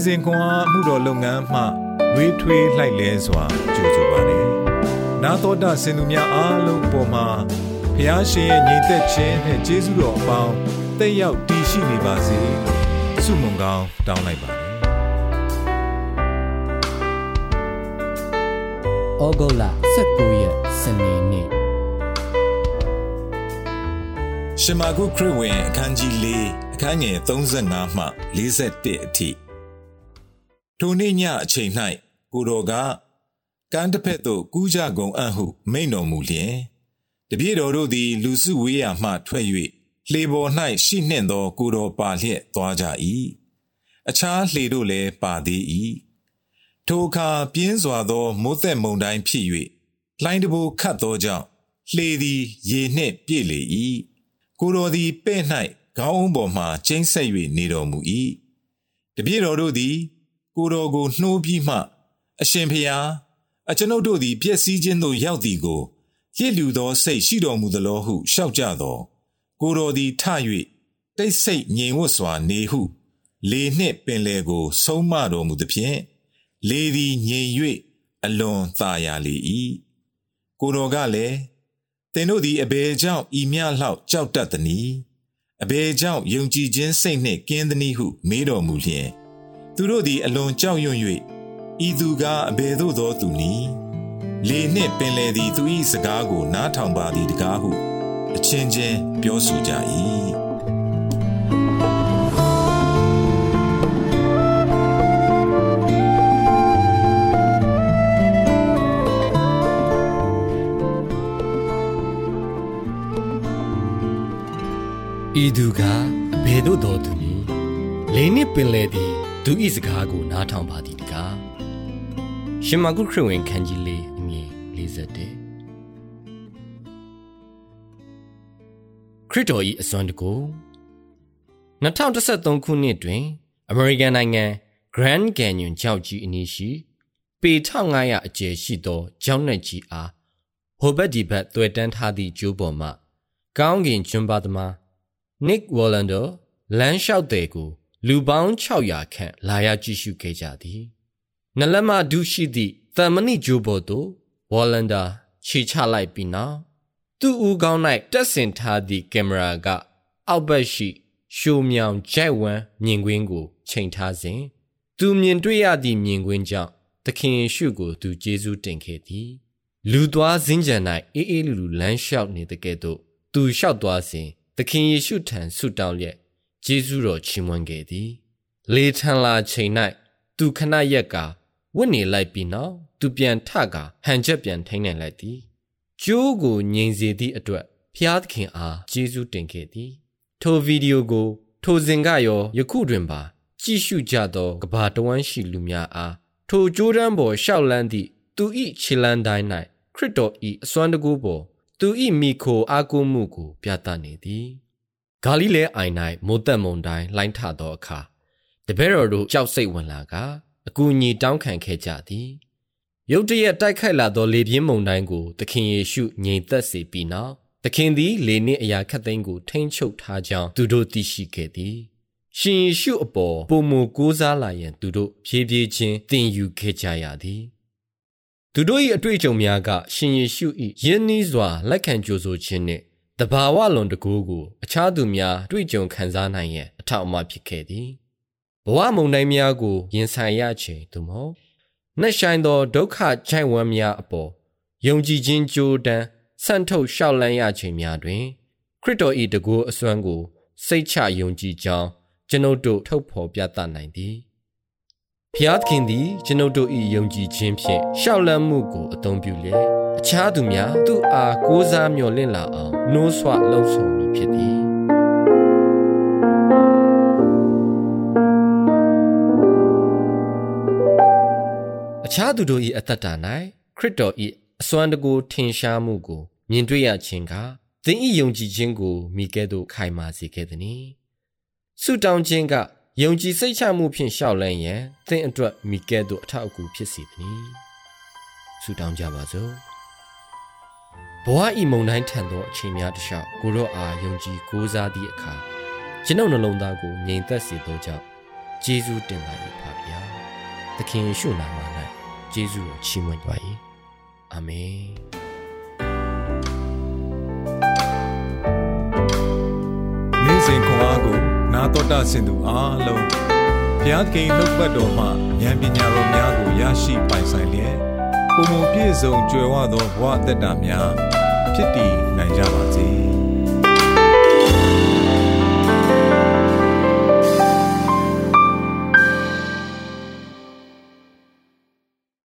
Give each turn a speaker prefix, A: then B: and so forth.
A: နေ့စဉ်ခွန်အားမှုတော်လုပ်ငန်းမှလွေးထွေးလှိုက်လဲစွာကြိုဆိုပါရစေ။နာတော်တာစင်သူများအားလုံးအပေါ်မှာဖျားရှင်ရဲ့ညီသက်ခြင်းနဲ့ကျေးဇူးတော်အပေါင်းတက်ရောက်တည်ရှိနေပါစေလို့ဆုမွန်ကောင်းတောင်းလိုက်ပါတယ်။
B: ဩဂုတ်လ19ရက်စနေနေ့
A: ရှမာကုခရစ်ဝင်အခန်းကြီး၄အခန်းငယ်35မှ41အထိ ထိုနေ့ညအချိန်၌ကိုတော်ကကမ်းတစ်ဖက်သို့ကူးကြကုန်အံ့ဟုမိန့်တော်မူလျင်တပြည့်တော်တို့သည် လူစုဝေးရာမှထွက်၍လှေပေါ်၌ရှိနှင့်သော ကိုတော်ပါလျက်သွားကြ၏အခြားလှေတို့လည်းပါသေး၏ထိုအခါပြင်းစွာသောမိုးသက်မုန်တိုင်းဖြစ်၍လှိုင်းတဘိုခတ်သောကြောင့်လှေသည်ရေနှင့်ပြည့်လေ၏ကိုတော်သည်ပဲ့၌ခေါင်းအုံးပေါ်မှကျိန်းဆက်၍နေတော်မူ၏တပြည့်တော်တို့သည် ကိုတော်ကိုနှိုးပြီးမှ အရှင်ဖျားအကျွန်ုပ်တို့သည်ပျက်စီးခြင်းသို့ရောက်သည်ကိုရစ်လူသောစိတ်ရှိတော်မူသလိုဟုရှောက်ကြသောကိုတော်သည်ထ၍တိတ်ဆိတ်ငြိမ်ဝတ်စွာနေဟု လေနှင့်ပင်လေကို ဆုံးမတော်မူသည်ဖြင့်လေသည်ငြိမ်၍အလွန်သာယာလေ၏ကိုတော်ကလည်းသင်တို့သည်အဘယ်ကြောင့်ဤမြလောက်ကြောက်တတ်သနည်းအဘယ်ကြောင့်ယုံကြည်ခြင်းစိတ်နှင့်ကင်းသနည်းဟုမေးတော်မူလျင် သူတို့သည်အလွန်ကြောက်ရွံ့၍ဤသူကအဘယ်သို့သောသူနည်းလေနှင့်ပင်လေသည်သူ၏စကားကိုနားထောင်ပါသည်တကားဟုအချင်းချင်းပြောဆိုကြ၏
B: ဤသူကအဘယ်သို့တော်သူနည်းလေနှင့်ပင်လေသည် သူဤစကားကိုနားထောင်ပါသည်တကားရှင်မကုခရစ်ဝင်ခန်းကြီးလေးအငယ်41ခရစ်တော်၏အစွမ်းတကူ2013ခုနှစ်တွင် အမေရိကန်နိုင်ငံ Grand Canyon ကျောက်ကြီးအနီးရှိပေ1500အကျယ်ရှိသောကျောင်းနယ်ကြီးအားဟိုဘက်ဒီဘက်သွယ်တန်းထားသည့်ကျိုးပေါ်မှကောင်းကင်ကျွန်းပါသမား Nick Wallander လမ်းလျှောက်တဲ့ကို လူပေါင်း600ခန့်လာရောက်ကြည့်ရှုခဲ့ကြသည်နလမဒုရှိသည့်တမဏိဂျိုဘော်တို့ Wallander ခြေချလိုက်ပြီးနောက်သူ့ဦးခေါင်း၌တက်ဆင်ထားသည့်ကင်မရာက အောက်ဘက်ရှိရှိုးမြောင်ဂျက်ဝမ်မြင်ကွင်းကိုချိန်ထားစဉ်သူမြင်တွေ့ရသည့်မြင်ကွင်းကြောင့်သခင်ယေရှုကိုသူကျေးဇူးတင်ခဲ့သည်လူသွားစင်းကြံ၌အေးအေးလူလူလမ်းလျှောက်နေတဲ့ကဲ့သို့သူလျှောက်သွားစဉ်သခင်ယေရှုထံဆုတောင်းလျက် ကျေးဇူးတော်ချီးမွမ်းခဲ့သည်လေထန်လာချိန်၌သူခဏရက်ကဝတ်နေလိုက်ပြီးနောက်သူပြန်ထကဟန်ချက်ပြန်ထိန်းနိုင်လိုက်သည်ကျိုးကိုငြိမ်စေသည့်အတွက်ဖျားသခင်အားကျေးဇူးတင်ခဲ့သည်ထိုဗီဒီယိုကို ထိုစဉ်ကရောယခုတွင်ပါ ကြည့်ရှုကြသောကဘာတဝမ်းရှိလူများအားထိုကြိုးတန်းပေါ်ရှောက်လန်းသည့်သူ၏ခြေလန်းတိုင်း၌ခရစ်တော်၏အစွမ်းတကူပေါ်သူ၏မိခိုအားကိုးမှုကို ပြသနေသည် ဂါလိလဲအိုင်၌မိုးသက်မုန်တိုင်းလှိုင်းထသောအခါတပည့်တော်တို့ကြောက်စိတ်ဝင်လာကအကူအညီတောင်းခံခဲ့ကြသည်ရုတ်တရက်တိုက်ခိုက်လာသောလေပြင်းမုန်တိုင်းကိုသခင်ယေရှုငြိမ်သက်စေပြီးနောက်သခင်သည်လေနှင့်အရာခတ်သိမ်းကိုထိမ့်ချုပ်ထားကြောင်းသူတို့သိရှိခဲ့သည်ရှင်ယေရှုအပေါ်ပုံမကိုးစားလာရန်သူတို့ဖြည်းဖြည်းချင်းသင်ယူခဲ့ကြရသည်သူတို့၏အတွေ့အကြုံများကရှင်ယေရှု၏ယဉ်နီးစွာလက်ခံကြိုဆိုခြင်းနှင့် တဘာဝလွန်တကူကိုအခြားသူများတွေ့ကြုံခံစားနိုင်ရန်အထောက်အမဖြစ်ခဲ့သည်ဘဝမုန်တိုင်းများကိုရင်ဆိုင်ရခြင်းသို့မဟုတ်နှက်ဆိုင်သောဒုက္ခချိုက်ဝမ်းများအပေါ်ယုံကြည်ခြင်းကြိုးတန်းဆန့်ထုတ်ရှောက်လန်းရခြင်းများတွင် ခရစ်တော်၏တကူအစွမ်းကို စိတ်ချယုံကြည်ကြောင်းကျွန်ုပ်တို့ထုတ်ဖော်ပြသနိုင်သည်ဖျားသခင်သည်ကျွန်ုပ်တို့၏ယုံကြည်ခြင်းဖြင့်ရှောက်လန်းမှုကိုအသုံးပြုလျက် အခြားသူများသူ့အားကိုးစားမျှော်လင့်လာအောင်နှိုးဆွလှုံ့ဆော်မည်ဖြစ်သည်အခြားသူတို့၏အသက်တာ၌ခရစ်တော်၏အစွမ်းတကူထင်ရှားမှုကိုမြင်တွေ့ရခြင်းကသင်၏ယုံကြည်ခြင်းကိုမိကဲ့သို့ခိုင်မာစေခဲ့သည်။ဆုတောင်းခြင်းကယုံကြည်စိတ်ချမှုဖြင့်ရှောက်လန်းရန်သင်အတွက်မိကဲ့သို့အထောက်အကူဖြစ်စေသည်။ဆုတောင်းကြပါစို့။ ဘဝဤမုန်တိုင်းထန်သောအချိန်များတလျှောက်ကိုရော့အားယုံကြည်ကိုးစားသည့်အခါကျွန်ုပ်နှလုံးသားကိုငြိမ်သက်စေသောကြောင့်ကျေးဇူးတင်ပါ၏ဖခင်ရာသခင်ယေရှုနာမ၌ယေရှုကိုချီးမွမ်းပါ၏အာမင်
A: နေ့စဉ်ခွန်အားကိုနာတော်တာဆင်သူအားလုံးဘုရားခင်နှုတ်ပတ်တော်မှဉာဏ်ပညာတော်များကိုရရှိပိုင်ဆိုင်လျက် ပုံပုံပြည့်စုံကြွယ်ဝသောဘဝအသက်တာများဖြစ်တည်နိုင်ကြပါစေ။